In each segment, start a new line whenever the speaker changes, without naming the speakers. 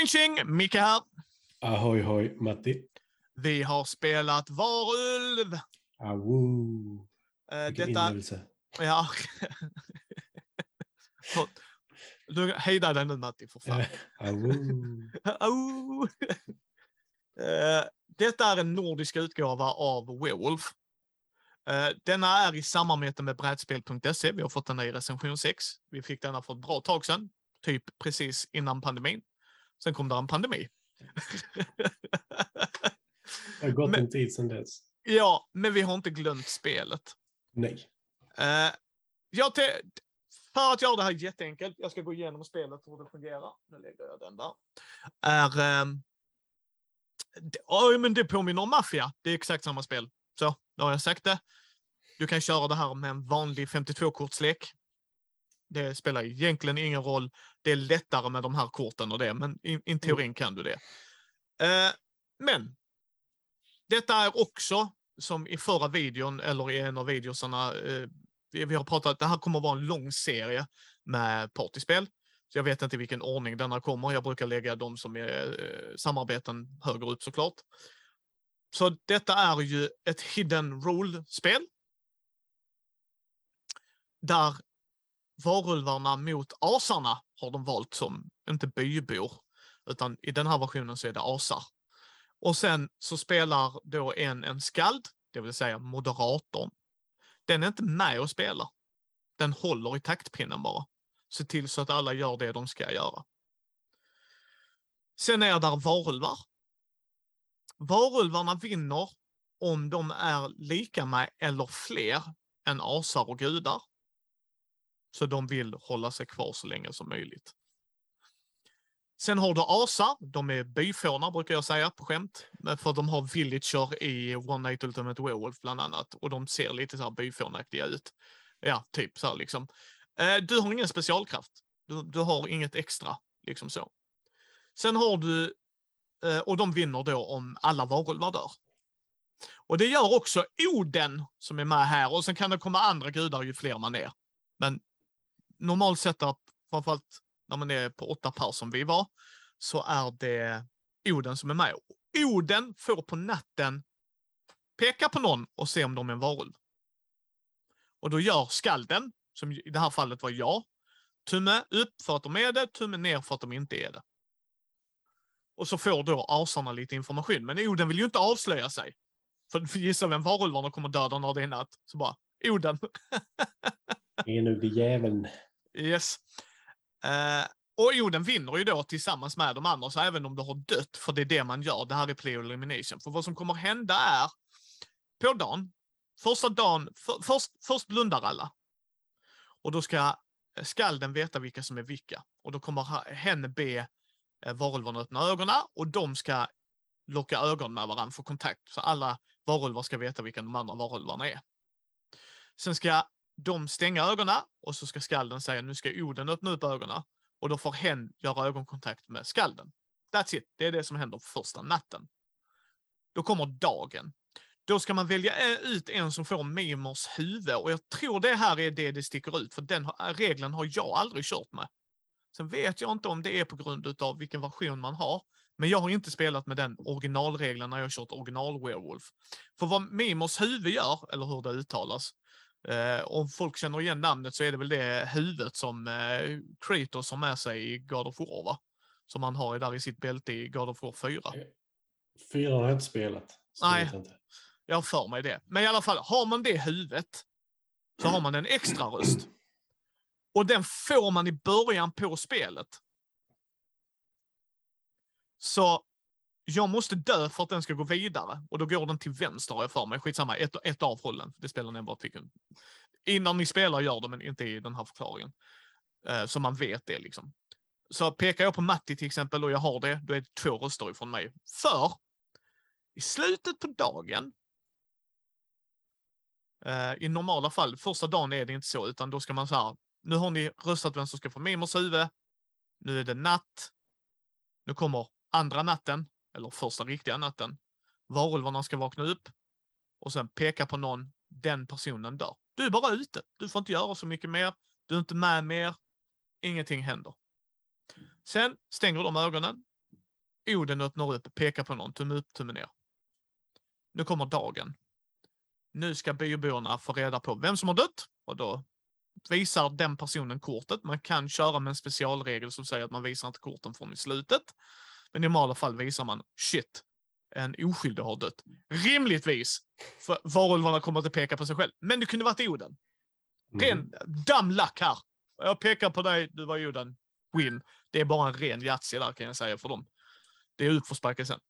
Tjing tjing! Micke här.
Ahoy hoj, Matti.
Vi har spelat Varulv.
Awoo.
Eh,
Vilken
detta...
inlevelse.
Ja. du, hejda dig nu Matti, för fan.
Awoo.
Au! Eh, Detta är en nordisk utgåva av Werewolf. Eh, Denna är i samarbete med brädspel.se. Vi har fått den i recension 6. Vi fick denna för ett bra tag sedan, typ precis innan pandemin. Sen kom det en pandemi.
Det har gått
Men-
en tid sedan dess.
ja, men vi har inte glömt spelet.
Nej.
Eh, jag för att göra det här jätteenkelt, jag ska gå igenom spelet hur det fungerar. Nu lägger jag den där. Är, ehm, det, oj, men det påminner om Mafia. Det är exakt samma spel. Så, då har jag sagt det. Du kan köra det här med en vanlig 52-kortslek. Det spelar egentligen ingen roll. Det är lättare med de här korten och det, men i, i teorin kan du det. Eh, men detta är också som i förra videon, eller i en av videosarna, eh, vi, vi har pratat, det här kommer att vara en lång serie med partyspel. Så jag vet inte i vilken ordning denna kommer. Jag brukar lägga de som är eh, samarbeten högre upp såklart. Så detta är ju ett hidden rule-spel. Där varulvarna mot asarna har de valt som, inte bybor, utan i den här versionen så är det asar. Och sen så spelar då en en skald, det vill säga moderatorn. Den är inte med och spelar. Den håller i taktpinnen bara. Se till så att alla gör det de ska göra. Sen är där varulvar. Varulvarna vinner om de är lika med eller fler än asar och gudar. Så de vill hålla sig kvar så länge som möjligt. Sen har du asar, de är byfånar brukar jag säga på skämt. För de har villager i One Night Ultimate Werewolf bland annat. Och de ser lite så här byfånaktiga ut. Ja, typ så här liksom. Eh, du har ingen specialkraft. Du, du har inget extra, liksom så. Sen har du, eh, och de vinner då om alla varulvar dör. Och det gör också Oden som är med här. Och sen kan det komma andra gudar ju fler man är. Men normalt sett, att, framförallt när man är på åtta par som vi var, så är det Oden som är med. Oden får på natten peka på någon och se om de är en varulv. Och då gör skalden, som i det här fallet var jag, tumme upp för att de är det, tumme ner för att de inte är det. Och så får då asarna lite information. Men Oden vill ju inte avslöja sig. För gissa vem varulvarna kommer döda när det är natt? Så bara, Oden.
Enögde jäveln.
Yes. Uh, och Oden vinner ju då tillsammans med de andra, så även om du har dött, för det är det man gör. Det här är play elimination. För vad som kommer hända är, på dagen, första dagen, för, först, först blundar alla. Och då ska eh, skalden veta vilka som är vilka. Och då kommer hen be eh, varulvarna öppna ögonen och de ska locka ögon med varandra för kontakt. Så alla varulvar ska veta vilka de andra varulvarna är. Sen ska de stänga ögonen och så ska skalden säga nu ska Oden öppna upp ögonen och då får hen göra ögonkontakt med skalden. That's it. Det är det som händer första natten. Då kommer dagen. Då ska man välja eh, ut en som får Mimors huvud och jag tror det här är det det sticker ut för den eh, regeln har jag aldrig kört med. Sen vet jag inte om det är på grund av vilken version man har. Men jag har inte spelat med den originalregeln när jag har kört original Werewolf. För vad Mimors huvud gör, eller hur det uttalas, Eh, om folk känner igen namnet så är det väl det huvudet som eh, Kratos har med sig i God of War, va? Som han har där i sitt bälte i God of War 4.
Fyra har jag inte spelat.
Nej.
jag inte.
Jag har för mig det. Men i alla fall, har man det huvudet så har man en extra röst. Och den får man i början på spelet. Så jag måste dö för att den ska gå vidare. Och då går den till vänster har jag för mig. Skitsamma, ett, ett av hållen. Det spelar enbart vilken. Innan ni spelar gör det, men inte i den här förklaringen. Eh, så man vet det liksom. Så pekar jag på Matti till exempel och jag har det, då är det två röster ifrån mig. För i slutet på dagen eh, I normala fall, första dagen är det inte så, utan då ska man så här, nu har ni röstat vem som ska få Mimers huvud. Nu är det natt. Nu kommer andra natten, eller första riktiga natten. Varulvarna ska vakna upp och sen peka på någon, den personen dör. Du är bara ute. Du får inte göra så mycket mer. Du är inte med mer. Ingenting händer. Sen stänger de ögonen. Oden öppnar upp, pekar på någon, tumme upp, tumme ner. Nu kommer dagen. Nu ska byborna få reda på vem som har dött och då visar den personen kortet. Man kan köra med en specialregel som säger att man visar inte korten från i slutet. Men i normala fall visar man shit, en oskyldig har dött. Rimligtvis, för varulvarna kommer inte peka på sig själv. Men det kunde varit Oden.
Mm.
Ren dumb luck här. Jag pekar på dig, du var Oden. Win. Det är bara en ren Yatzy där kan jag säga för dem. Det är utförsbacke sen.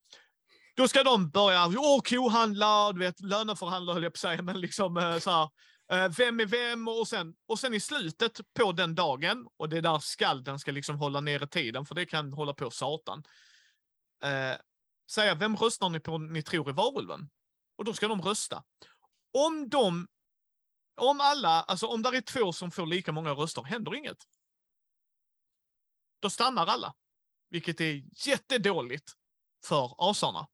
Då ska de börja åh, kohandla, du vet, löneförhandla höll jag på att säga, men liksom eh, så här. eh, Vem är vem? Och sen, och sen i slutet på den dagen, och det är där skalden ska liksom hålla nere tiden, för det kan hålla på satan. Eh, säga, vem röstar ni på ni tror är varulven? Och då ska de rösta. Om de, om alla, alltså om där är två som får lika många röster, händer inget. Då stannar alla. Vilket är jättedåligt för asarna.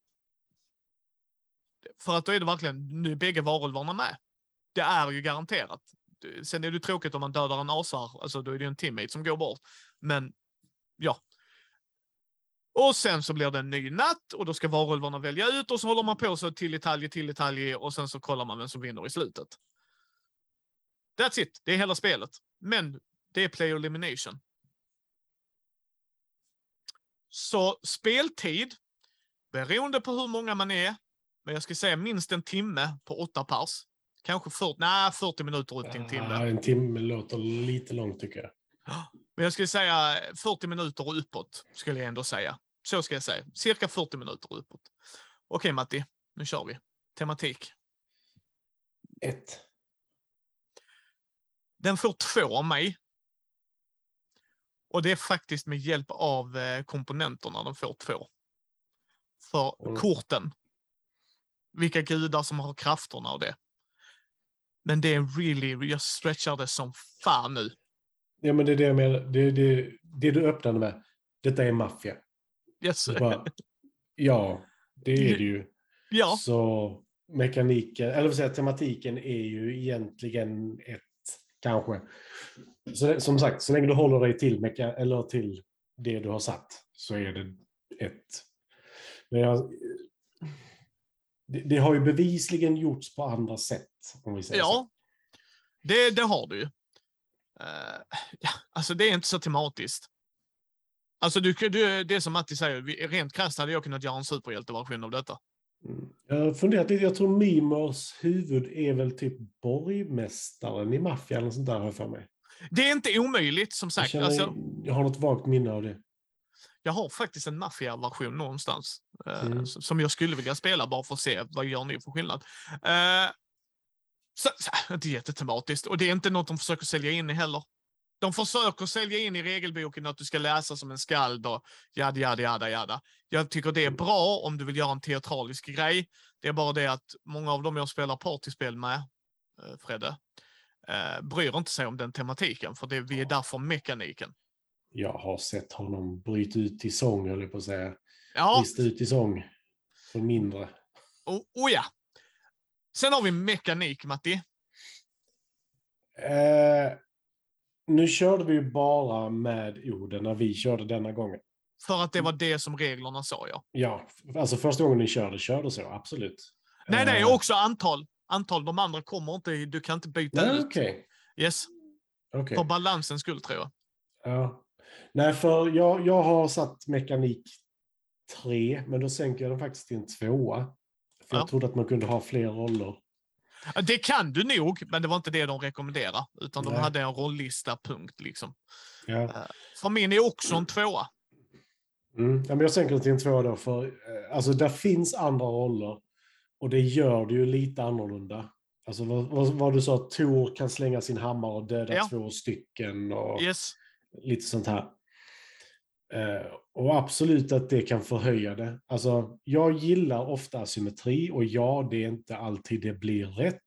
För att då är det verkligen, nu är bägge varulvarna med. Det är ju garanterat. Sen är det tråkigt om man dödar en asar, alltså då är det ju en teammate som går bort. Men, ja. Och sen så blir det en ny natt och då ska varulvarna välja ut och så håller man på så till detalj, till detalj och sen så kollar man vem som vinner i slutet. That's it, det är hela spelet. Men det är player elimination. Så speltid, beroende på hur många man är, men jag ska säga minst en timme på åtta pers. Kanske 40, nej, 40 minuter upp till en timme.
Ja, en timme låter lite långt tycker jag.
Men jag skulle säga 40 minuter och uppåt, skulle jag ändå säga. Så ska jag säga. Cirka 40 minuter uppåt. Okej Matti, nu kör vi. Tematik.
Ett.
Den får två av mig. Och det är faktiskt med hjälp av eh, komponenterna den får två. För
Mm.
korten. Vilka gudar som har krafterna och det. Men det är really, jag stretchar det som fan nu.
Ja, men det är det jag menar. Det, det, det du öppnade med. Detta är maffia.
Yes.
Bara, ja, det är det ju.
Ja,
Så mekaniken, eller jag, tematiken är ju egentligen ett, kanske. Så, som sagt, så länge du håller dig till, meka, eller till det du har satt så är det ett. Men jag, det, det har ju bevisligen gjorts på andra sätt, om vi säger så.
ja. Det, det har du ju. Eh, ja, alltså det är inte så tematiskt. Alltså du, du, det är som Matti säger, rent krasst hade jag kunnat göra en superhjälteversion av detta.
Mm. Jag har funderat lite, jag tror Mimos huvud är väl typ borgmästaren i maffian eller sånt där har jag för mig.
Det är inte omöjligt som
Jag,
sagt.
känner,
Alltså,
jag har något vagt minne av det.
jag har faktiskt en maffia-version någonstans. eh,
Mm.
s- Som jag skulle vilja spela bara för att se vad gör ni för skillnad. Eh, så, så, inte jättetematiskt. Och det är inte något de försöker sälja in heller. De försöker sälja in i regelboken att du ska läsa som en skald och jada, jada, jada, jada. Jag tycker det är bra om du vill göra en teatralisk grej. Det är bara det att många av dem jag spelar partyspel med, eh, Fredde, eh, bryr inte sig om den tematiken, för det, vi är där för mekaniken.
Jag har sett honom bryta ut i sång, höll jag på att säga.
Ja,
Lista ut i sång. För mindre.
och, och ja. Sen har vi mekanik, Matti.
Eh, nu körde vi bara med orden när vi körde denna gången.
För att det var det som reglerna sa, ja.
Ja, alltså första gången ni körde, körde så, absolut.
Nej, nej,
Eh,
också antal. Antal, de andra kommer inte, du kan inte byta
Nej,
ut.
okej.
Yes,
okej.
för balansens skull tror jag.
Ja. Nej, för jag, jag har satt mekanik 3, men då sänker jag den faktiskt till en tvåa. För
Ja.
jag trodde att man kunde ha fler roller.
Det kan du nog, men det var inte det de rekommenderar. Utan de
Nej.
hade en rollista, punkt liksom.
Ja.
För min är också en tvåa.
Mm. Ja, men jag sänker till en tvåa då, för eh, alltså, där finns andra roller. Och det gör det ju lite annorlunda. Alltså vad, vad, vad du sa, Tor kan slänga sin hammare och döda
Ja.
två stycken och
Yes.
lite sånt här. Eh, och absolut att det kan förhöja det. Alltså, jag gillar ofta asymmetri och ja, det är inte alltid det blir rätt.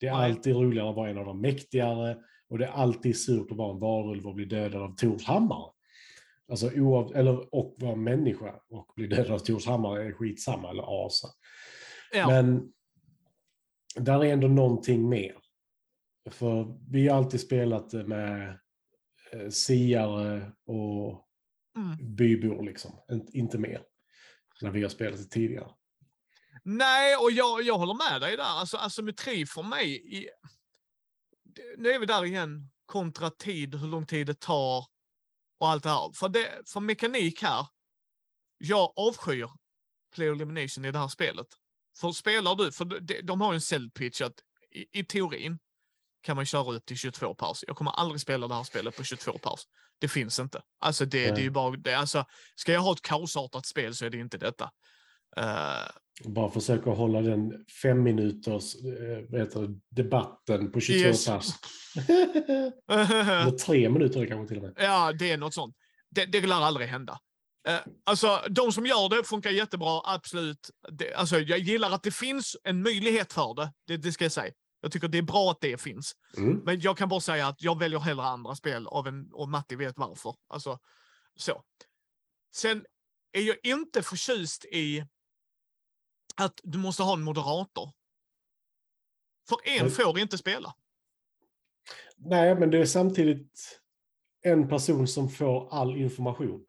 Det är alltid roligare att vara en av de mäktigare och det är alltid surt att vara en varulv och bli dödad av Tors hammare. Alltså, oav, eller, och vara människa och bli dödad av Tors hammare är skitsamma, eller asa.
Ja.
Men där är ändå någonting mer. För vi har alltid spelat med eh, siare och
Mm.
bybor, liksom. In- Inte mer. när vi har spelat det tidigare.
Nej, och jag, jag håller med dig där. Alltså asymmetri för mig, i, nu är vi där igen, kontra tid, hur lång tid det tar och allt det här. För, det, för mekanik här, jag avskyr play elimination i det här spelet. För spelar du, för de, de har ju en sell pitch att i, i teorin kan man köra ut till 22 pers. Jag kommer aldrig spela det här spelet på 22 pers. Det finns inte. Alltså det, det är ju bara, det, alltså, ska jag ha ett kaosartat spel så är det inte detta. Uh,
bara försöka hålla den fem minuters äh, debatten på 22 yes. Eller tre minuter kanske till och med.
Ja, det är något sånt. Det, det lär aldrig hända. Uh, alltså, de som gör det funkar jättebra, absolut. Det, alltså, jag gillar att det finns en möjlighet för det, det, det ska jag säga. Jag tycker det är bra att det finns. Mm. Men jag kan bara säga att jag väljer hellre andra spel av en, och Matti vet varför. Alltså, så. Sen är jag inte förtjust i att du måste ha en moderator. För en mm. får inte spela.
Nej, men det är samtidigt en person som får all information.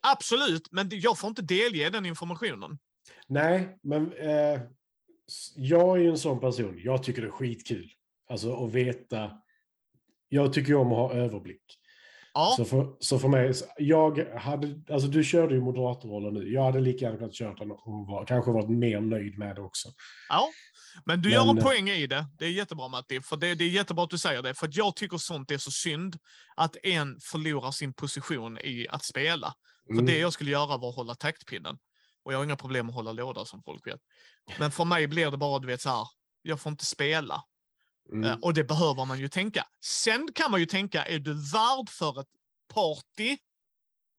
Absolut, men jag får inte delge den informationen.
Nej, men eh, jag är ju en sån person. Jag tycker det är skitkul. Alltså att veta. Jag tycker om att ha överblick. Ja. Så, för, så för mig, jag hade, alltså du körde ju moderatorrollen nu. Jag hade lika gärna kunnat köra den och var, kanske varit mer nöjd med det också.
Ja, men du men, gör en poäng i det. Det är jättebra Matti, för det, det är jättebra att du säger det. För jag tycker sånt är så synd, att en förlorar sin position i att spela. Mm. För det jag skulle göra var att hålla taktpinnen. Och jag har inga problem att hålla låda som folk vet. Men för mig blir det bara, du vet så här, jag får inte spela. Mm. Eh, och det behöver man ju tänka. Sen kan man ju tänka, är du värd för ett party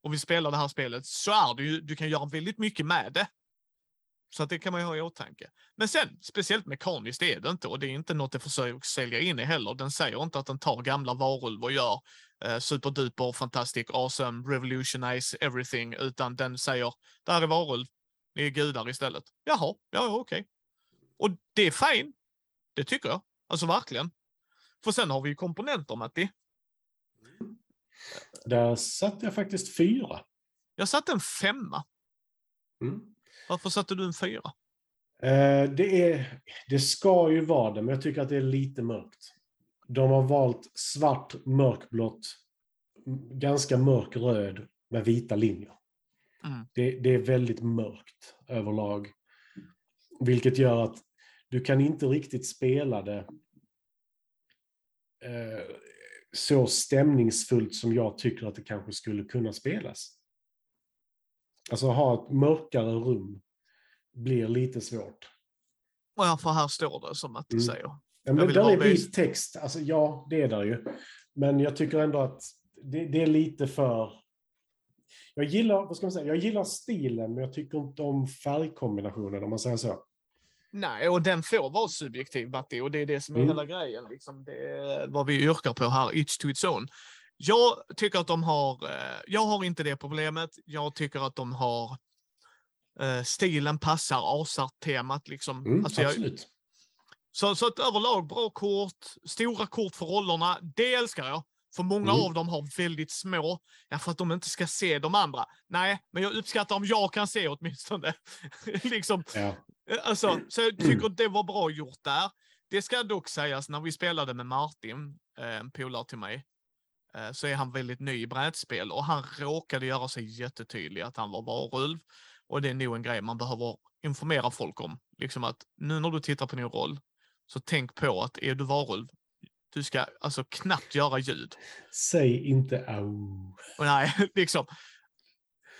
och vi spelar det här spelet så är det ju, du kan göra väldigt mycket med det. Så att det kan man ju ha i åtanke. Men sen, speciellt mekaniskt är det inte och det är inte något det försöker sälja in i heller. Den säger inte att den tar gamla varulv och gör eh, superduper, fantastic, awesome, revolutionize everything, utan den säger, där är varulv, ni är gudar istället. Jaha, ja okej. Okay. Och det är fine. Det tycker jag. Alltså verkligen. För sen har vi ju komponenter, Matti.
Där satte jag faktiskt fyra.
Jag satte en femma. Mm. Varför satte du en fyra?
Eh, det, är, det ska ju vara det, men jag tycker att det är lite mörkt. De har valt svart, mörkblått, ganska mörk röd med vita linjer. Mm. Det, det, är väldigt mörkt överlag. Vilket gör att du kan inte riktigt spela det eh, så stämningsfullt som jag tycker att det kanske skulle kunna spelas. Alltså ha ett mörkare rum blir lite svårt.
Ja, för här står det som att du mm. säger.
Ja, men där är vit text, alltså ja, det är där ju. Men jag tycker ändå att det, det, är lite för... Jag gillar, vad ska man säga, jag gillar stilen, men jag tycker inte om färgkombinationen om man säger så.
Nej, och den får vara subjektiv, Matti, och det är det som är mm. hela grejen. Liksom. Det är vad vi yrkar på här, each to its own. Jag tycker att de har, eh, jag har inte det problemet. Jag tycker att de har, eh, stilen passar Asart-temat. Liksom.
Mm, alltså absolut. Jag,
så, så att överlag bra kort, stora kort för rollerna, det älskar jag. För många mm. av dem har väldigt små, ja, för att de inte ska se de andra. Nej, men jag uppskattar om jag kan se åtminstone. liksom, ja. Eh, alltså, så jag tycker det var bra gjort där. Det ska dock sägas, när vi spelade med Martin, eh, en polare till mig, eh, så är han väldigt ny i brädspel och han råkade göra sig jättetydlig att han var varulv. Och det är nog en grej man behöver informera folk om. Liksom att nu när du tittar på din roll, så tänk på att är du varulv, du ska alltså knappt göra ljud.
Säg inte au.
Nej, liksom.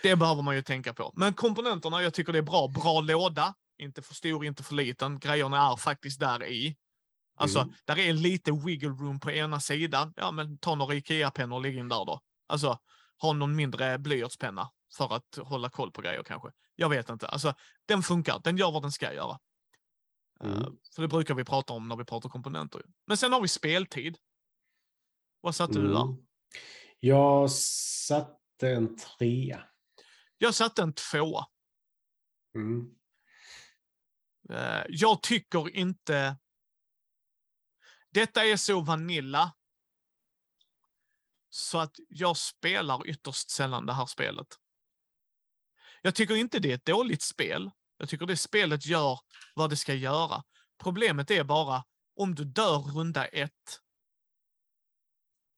Det behöver man ju tänka på. Men komponenterna, jag tycker det är bra. Bra låda. Inte för stor, inte för liten. Grejerna är faktiskt där i. Alltså, mm. där är lite wiggle room på ena sidan. Ja, men ta några Ikea-pennor och lägg in där då. Alltså, ha någon mindre blyertspenna för att hålla koll på grejer kanske. Jag vet inte. Alltså, den funkar. Den gör vad den ska göra. Mm. Uh, för det brukar vi prata om när vi pratar komponenter. Men sen har vi speltid. Vad satte mm. du där? Mm.
Jag satte en trea.
Jag satte en tvåa. Mm. Uh, jag tycker inte... Detta är så vanilla. Så att jag spelar ytterst sällan det här spelet. Jag tycker inte det är ett dåligt spel. Jag tycker det spelet gör vad det ska göra. Problemet är bara om du dör runda ett.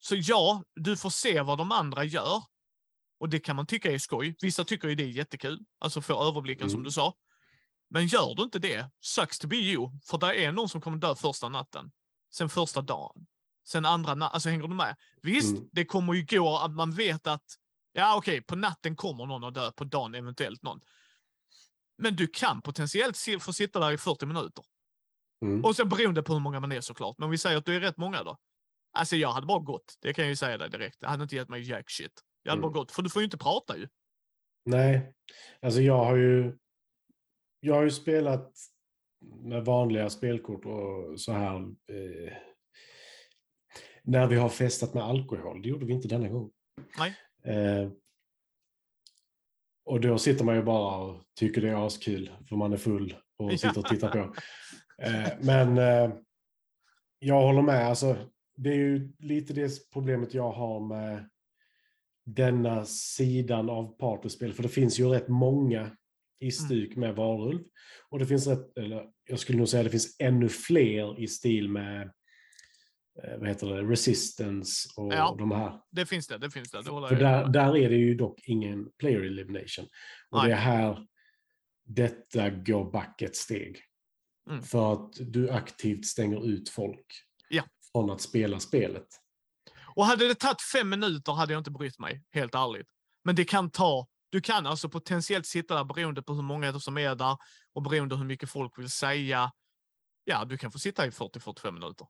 Så ja, du får se vad de andra gör. Och det kan man tycka är skoj. Vissa tycker ju det är jättekul. Alltså få överblicken
Mm.
som du sa. Men gör du inte det, sucks to be you. För det är någon som kommer dö första natten. Sen första dagen. Sen andra natten. Alltså hänger du med? Visst,
Mm.
det kommer ju gå att man vet att ja okej, på natten kommer någon att dö, på dagen eventuellt någon. Men du kan potentiellt få sitta där i 40 minuter.
Mm.
Och sen beroende på hur många man är såklart. Men vi säger att du är rätt många då. Alltså jag hade bara gått. Det kan jag ju säga dig direkt. Det hade inte gett mig jack shit. Jag hade
Mm.
bara gått. För du får ju inte prata ju.
Nej, alltså jag har ju jag har ju spelat med vanliga spelkort och så här eh, när vi har festat med alkohol. Det gjorde vi inte denna gång.
Nej.
Eh, och då sitter man ju bara och tycker det är askul för man är full och sitter och tittar på. Eh, men eh, jag håller med. Alltså, det är ju lite det problemet jag har med denna sidan av partyspel. För det finns ju rätt många i styck med varulv. Och det finns rätt, eller jag skulle nog säga det finns ännu fler i stil med vad heter det, Resistance och
Ja.
de här.
Det finns det. Det finns det. det
För där, där är det ju dock ingen player elimination. Och
Nej.
det är här detta går back ett steg.
Mm.
För att du aktivt stänger ut folk
Ja.
från att spela spelet.
Och hade det tagit fem minuter hade jag inte brytt mig, helt ärligt. Men det kan ta, du kan alltså potentiellt sitta där beroende på hur många som är där och beroende hur mycket folk vill säga. Ja, du kan få sitta i 40-45 minuter.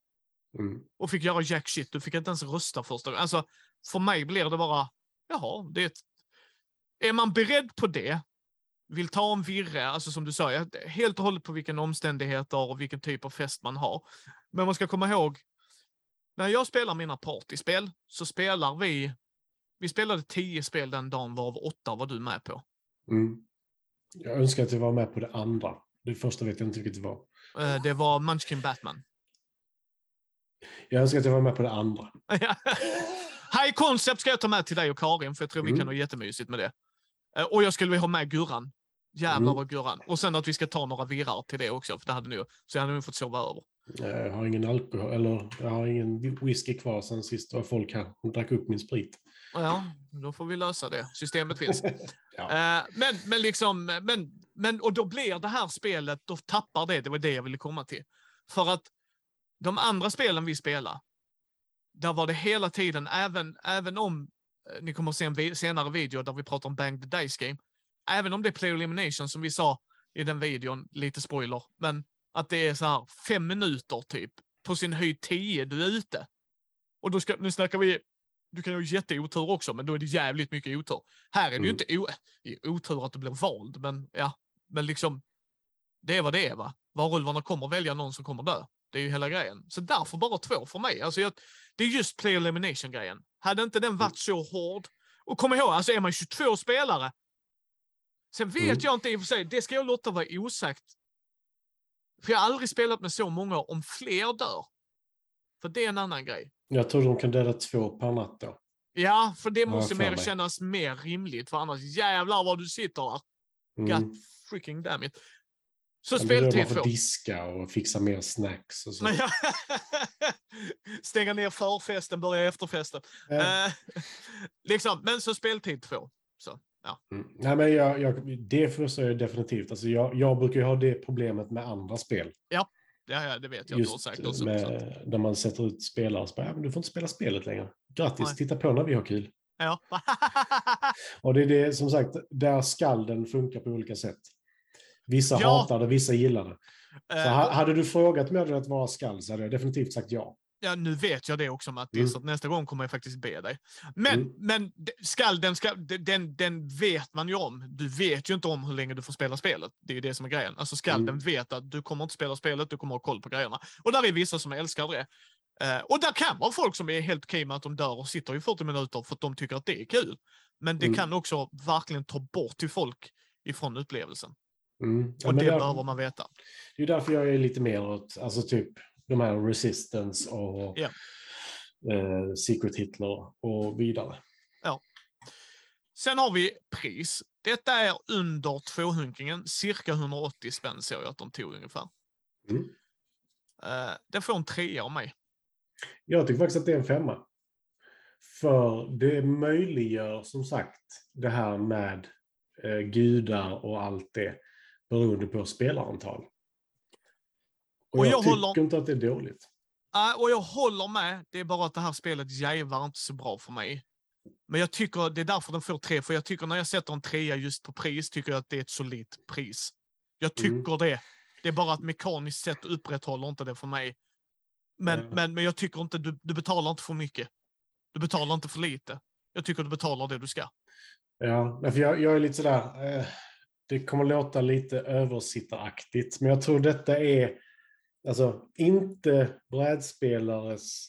Mm.
Och fick göra jack shit, du fick inte ens rösta första gången. Alltså, för mig blir det bara, jaha, det är ett... Är man beredd på det, vill ta en virre, alltså som du sa, helt och hållet på vilken omständigheter och vilken typ av fest man har. Men man ska komma ihåg, när jag spelar mina partyspel så spelar vi, vi spelade tio spel den dagen varav åtta var du med på.
Mm. Jag önskar att jag var med på det andra. Det första vet jag inte vilket det var.
Eh, Det var Munchkin Batman.
Jag önskar att jag var med på det andra.
High Concept ska jag ta med till dig och Karin, för jag tror vi
Mm.
kan ha jättemysigt med det. Eh, Och jag skulle vilja ha med Gurran. Jävlar
Mm.
vad Gurran. Och sen att vi ska ta några virrar till det också, för det hade nog, så jag hade nog fått sova över.
Jag har ingen alkohol, eller jag har ingen whisky kvar sen sist det var folk här. Drack upp min sprit.
Ja, då får vi lösa det. Systemet finns.
Ja.
Eh, men, men liksom, men, men, och då blir det här spelet, då tappar det, det var det jag ville komma till. För att de andra spelen vi spelar, där var det hela tiden, även, även om, eh, ni kommer att se en vi- senare video där vi pratar om Bang the Dice Game, även om det är Play Elimination som vi sa i den videon, lite spoiler, men att det är så här fem minuter typ, på sin höjd tio, du är ute. Och då ska, nu snackar vi, du kan ju ha jätteotur också, men då är det jävligt mycket otur. Här är det ju
Mm.
inte o, otur att du blir vald, men ja, men liksom, det är vad det är va. Varulvarna kommer välja någon som kommer dö. Det är ju hela grejen. Så därför bara två för mig. Alltså jag, det är just play elimination-grejen. Hade inte den varit så hård, och kom ihåg, alltså är man 22 spelare, sen vet
Mm.
jag inte i och för sig, det ska jag låta vara osagt. För jag har aldrig spelat med så många om fler dör. För det är en annan grej.
Jag tror de kan döda två per natt då.
Ja, för det måste mer kännas mer rimligt, för annars jävlar vad du sitter där.
Mm.
God freaking damn it. Så
är då
speltid
man får
två.
diska och fixa mer snacks och så.
Stänga ner förfesten, börja efterfesten.
Eh,
Eh, liksom, men så speltid två. Så, ja.
Mm. Nej, men jag, jag, det förstår jag definitivt. Alltså jag, jag brukar ju ha det problemet med andra spel.
Ja, ja, det vet jag.
Just
sagt också.
med, där man sätter ut spelare och så bara, ja, men du får inte spela spelet längre. Grattis,
Nej.
titta på när vi har kul.
Ja.
Och det är det, som sagt, där skall den funka på olika sätt. Vissa
Ja.
hatar det, vissa gillar det. Så ha- hade du frågat mig att vara skall så hade jag definitivt sagt ja.
Ja, nu vet jag det också Mattis,
Mm.
så att nästa gång kommer jag faktiskt be dig. Men,
Mm.
men skall, den, ska, d- den, den vet man ju om. Du vet ju inte om hur länge du får spela spelet. Det är ju det som är grejen. Alltså skall
Mm.
vet att du kommer inte spela spelet, du kommer ha koll på grejerna. Och där är vissa som älskar det. Eh, och där kan vara folk som är helt okej med att de dör och sitter i 40 minuter för att de tycker att det är kul. Men det
Mm.
kan också verkligen ta bort till folk ifrån upplevelsen.
Mm. Ja,
Och det
där-
behöver man veta.
Det är därför jag är lite mer åt, alltså typ de här Resistance och
Ja.
eh, Secret Hitler och vidare.
Sen har vi pris. Detta är under tvåhunkingen, cirka 180 spänn såg jag att de tog ungefär.
Mm.
Uh, det får en trea av mig.
Jag tycker faktiskt att det är en femma. För det möjliggör som sagt det här med eh, gudar och allt det beroende på spelarantal. Och,
Och
jag,
jag
tycker
håller-
inte att det är dåligt.
Uh, och jag håller med, det är bara att det här spelet jävar inte så bra för mig. Men jag tycker, det är därför den får tre, för jag tycker när jag sätter en trea just på pris, tycker jag att det är ett solidt pris. Jag
Mm.
tycker det. Det är bara att mekaniskt sett upprätthåller inte det för mig. Men,
Mm.
men, men jag tycker inte, du, du betalar inte för mycket. Du betalar inte för lite. Jag tycker du betalar det du ska.
Ja, nej, för jag, jag är lite sådär, eh, det kommer låta lite översittaraktigt, men jag tror detta är, alltså inte brädspelares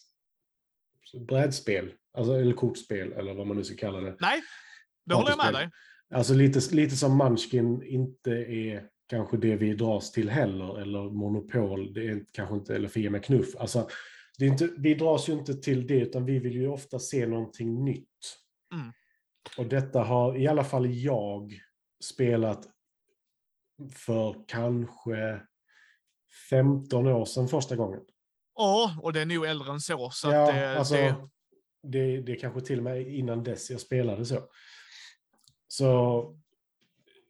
brädspel, alltså, eller kortspel, eller vad man nu ska kalla det.
Nej, det håller jag med dig.
Alltså lite, lite som Munchkin inte är kanske det vi dras till heller, eller Monopol, det är kanske inte, eller Fia med knuff. Alltså, det är inte, vi dras ju inte till det, utan vi vill ju ofta se någonting nytt.
Mm.
Och detta har i alla fall jag spelat för kanske 15 år sedan första gången.
Ja, och det är nog äldre än så. så
ja,
det,
alltså,
det,
det, det kanske till och med innan dess jag spelade så. Så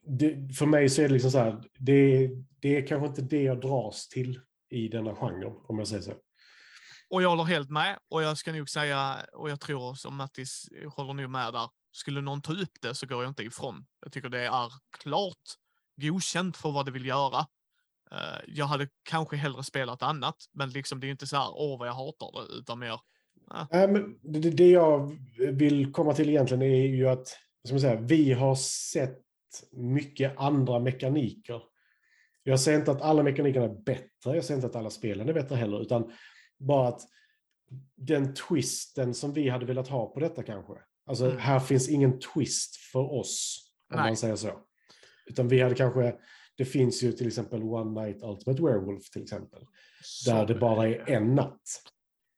det, för mig så är det liksom så här, det, det är kanske inte det jag dras till i denna genren, om jag säger så.
Och jag håller helt med. Och jag ska nog säga, och jag tror som Mattis håller nog med där, skulle någon ta upp det så går jag inte ifrån. Jag tycker det är klart godkänt för vad det vill göra. Eh, jag hade kanske hellre spelat annat, men liksom det är inte så här, åh vad jag hatar det, utan mer,
Äh. men det, det- jag vill komma till egentligen är ju att ska man säga, vi har sett mycket andra mekaniker. Jag säger inte att alla mekanikerna är bättre, jag säger inte att alla spelen är bättre heller, utan bara att den twisten som vi hade velat ha på detta kanske. Alltså
Mm.
här finns ingen twist för oss, om
Nej.
man säger så. Utan vi hade kanske, det finns ju till exempel One Night Ultimate Werewolf till exempel, där det bara är en natt.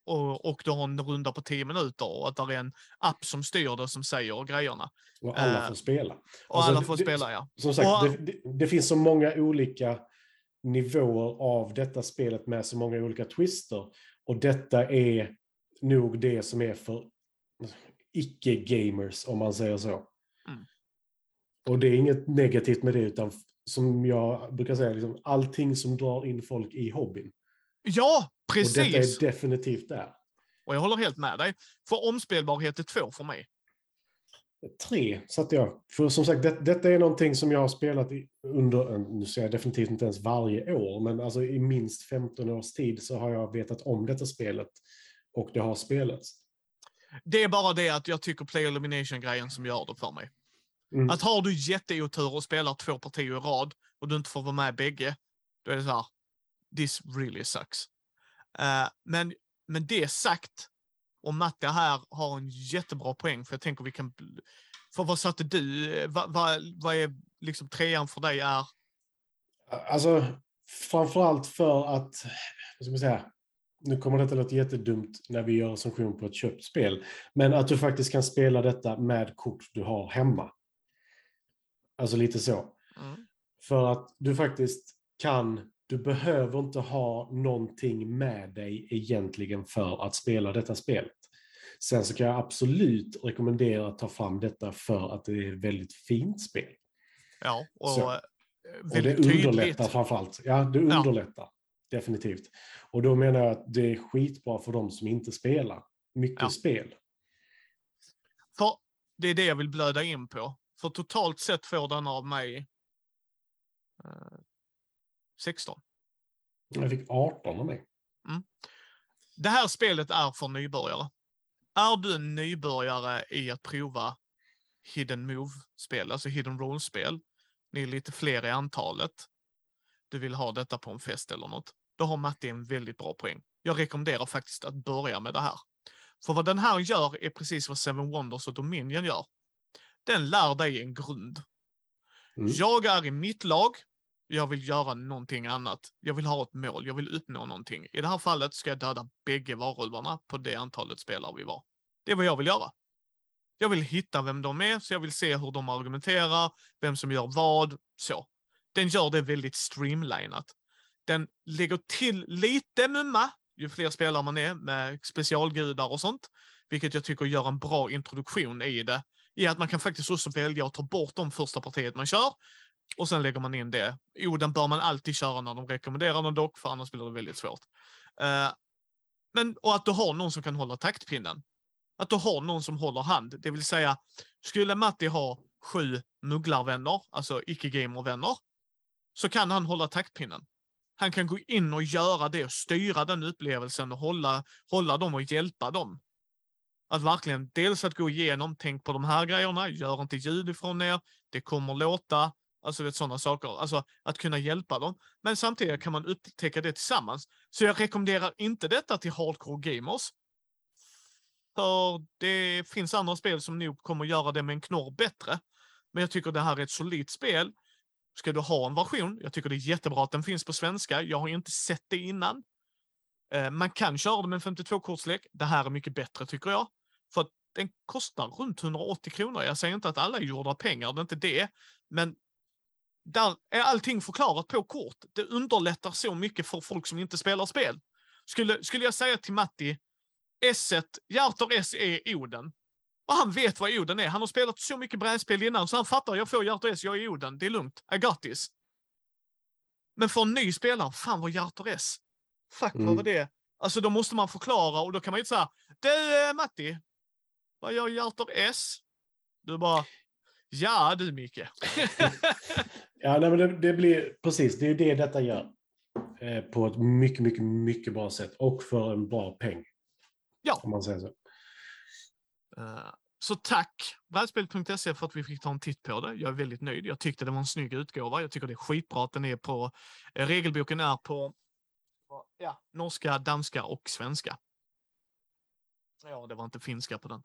Och, och du har en runda på 10 minuter och att det är en app som styr det, som säger grejerna.
Och alla
Eh,
får spela.
Och
Alltså,
alla får
det-
spela, ja.
Som sagt,
Och-
det, det, det finns så många olika nivåer av detta spelet med så många olika twister. Och detta är nog det som är för icke-gamers, om man säger så.
Mm.
Och det är inget negativt med det, utan som jag brukar säga, liksom, allting som drar in folk i hobbyn.
Ja,
Och detta
precis!
är definitivt där.
Och jag håller helt med dig. För omspelbarhet är två för mig.
Tre satte jag. För som sagt, det, detta är någonting som jag har spelat i, under, eh, nu säger jag definitivt inte ens varje år, men alltså i minst 15 års tid så har jag vetat om detta spelet. Och det har spelats.
Det är bara det att jag tycker Play Elimination-grejen som gör det för mig.
Mm.
Att har du jätteotur och spelar två partier i rad och du inte får vara med bägge, då är det så här, this really sucks. Eh, men, men det sagt, och Matte här har en jättebra poäng, för jag tänker vi kan... För vad satte du, eh, vad, vad, vad är liksom trean för dig är?
Alltså, framförallt för att, vad ska man säga, nu kommer detta låta jättedumt när vi gör recension på ett köpt spel, men att du faktiskt kan spela detta med kort du har hemma. Alltså lite så.
Mm.
För att du faktiskt kan, du behöver inte ha någonting med dig egentligen för att spela detta spelet. Sen så kan jag absolut rekommendera att ta fram detta för att det är ett väldigt fint spel.
Ja, och eh,
Och det
väldigt tydligt.
underlättar framförallt. Ja, det
Ja.
Definitivt. Och då menar jag att det är skitbra för de som inte spelar mycket
Ja.
spel.
För det är det jag vill blöda in på. För totalt sett får den av mig eh, 16.
Jag fick 18 av mig.
Det här spelet är för nybörjare. Är du en nybörjare i att prova hidden move-spel, alltså hidden role-spel, ni är lite fler i antalet, du vill ha detta på en fest eller något, då har Matti en väldigt bra poäng. Jag rekommenderar faktiskt att börja med det här. För vad den här gör är precis vad Seven Wonders och Dominion gör. Den lär dig en grund.
Mm.
Jag är i mitt lag. Jag vill göra någonting annat. Jag vill ha ett mål. Jag vill uppnå någonting. I det här fallet ska jag döda bägge varulvarna på det antalet spelare vi var. Det är vad jag vill göra. Jag vill hitta vem de är, så jag vill se hur de argumenterar, vem som gör vad, så. Den gör det väldigt streamlinat. Den lägger till lite mumma, ju fler spelare man är, med specialgudar och sånt. Vilket jag tycker gör en bra introduktion i det. I att man kan faktiskt också välja att ta bort de första partiet man kör. Och sen lägger man in det. Den bör man alltid köra när de rekommenderar den dock, för annars blir det väldigt svårt. Uh, men, och att du har någon som kan hålla taktpinnen. Att du har någon som håller hand. Det vill säga, skulle Matti ha sju mugglarvänner, alltså icke-gamervänner, så kan han hålla taktpinnen. Han kan gå in och göra det och styra den upplevelsen och hålla, hålla dem och hjälpa dem. Att verkligen, dels att gå igenom, tänk på de här grejerna, gör inte ljud ifrån er, det kommer låta, alltså vet, sådana saker. Alltså att kunna hjälpa dem. Men samtidigt kan man upptäcka det tillsammans. Så jag rekommenderar inte detta till hardcore gamers. För det finns andra spel som nog kommer göra det med en knorr bättre. Men jag tycker det här är ett solidt spel. Ska du ha en version, jag tycker det är jättebra att den finns på svenska. Jag har inte sett det innan. Eh, man kan köra det med en 52-kortslek. Det här är mycket bättre tycker jag. För att den kostar runt 180 kronor. Jag säger inte att alla är gjorda av pengar, det är inte det. Men där är allting förklarat på kort. Det underlättar så mycket för folk som inte spelar spel. Skulle, skulle jag säga till Matti, S1, Hjärtor S är Oden. Och han vet vad Oden är. Han har spelat så mycket brädspel innan så han fattar, jag får Hjärtor S, jag är Oden. Det är lugnt. This. Men för en ny spelare, fan vad Hjärtor S. Fuck mm. vad var det? Alltså då måste man förklara och då kan man ju inte säga, du eh, Matti, vad gör Hjärtor S? Du bara, ja du Micke.
ja, nej, men det, det, blir precis, det är ju det detta gör. Eh, på ett mycket, mycket, mycket bra sätt och för en bra peng.
Ja.
Om man säger så.
Uh, så tack brädspel.se för att vi fick ta en titt på det. Jag är väldigt nöjd. Jag tyckte det var en snygg utgåva. Jag tycker det är skitbra att den är på, eh, regelboken är på ja, norska, danska och svenska. Ja, det var inte finska på den.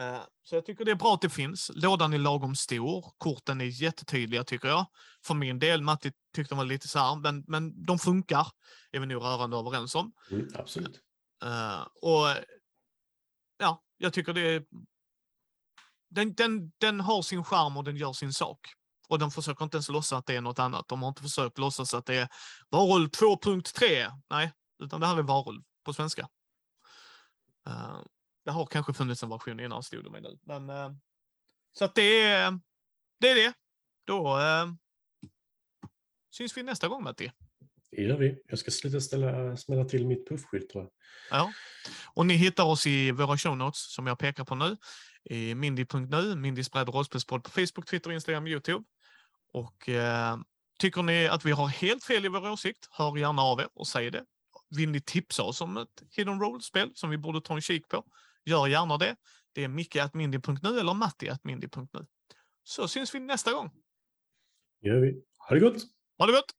Uh, så jag tycker det är bra att det finns. Lådan är lagom stor. Korten är jättetydliga tycker jag. För min del, Matti tyckte de var lite så här, men, men de funkar. är vi nog rörande överens om.
Mm, absolut.
Och jag tycker det är... Den, den, den har sin charm och den gör sin sak. Och de försöker inte ens låtsas att det är något annat. De har inte försökt låtsas att det är Varulv 2.3. Nej, utan det här är Varulv på svenska. Uh, det har kanske funnits en version innan, stod det mig nu. Men, uh, så att det är det. Är det. Då uh, syns vi nästa gång, Matti.
Det gör vi. Jag ska sluta ställa, smälla till mitt puffskydd tror jag.
Ja. Och ni hittar oss i våra show notes som jag pekar på nu. I mindy.nu, Mindys bräd och rollspelspodd på Facebook, Twitter, Instagram, Youtube. Och eh, tycker ni att vi har helt fel i vår åsikt, hör gärna av er och säg det. Vill ni tipsa oss om ett hidden roll-spel som vi borde ta en kik på, gör gärna det. Det är micke.mindy.nu eller matti.mindy.nu. Så syns vi nästa gång.
gör vi. Ha det gott!
Ha det gott!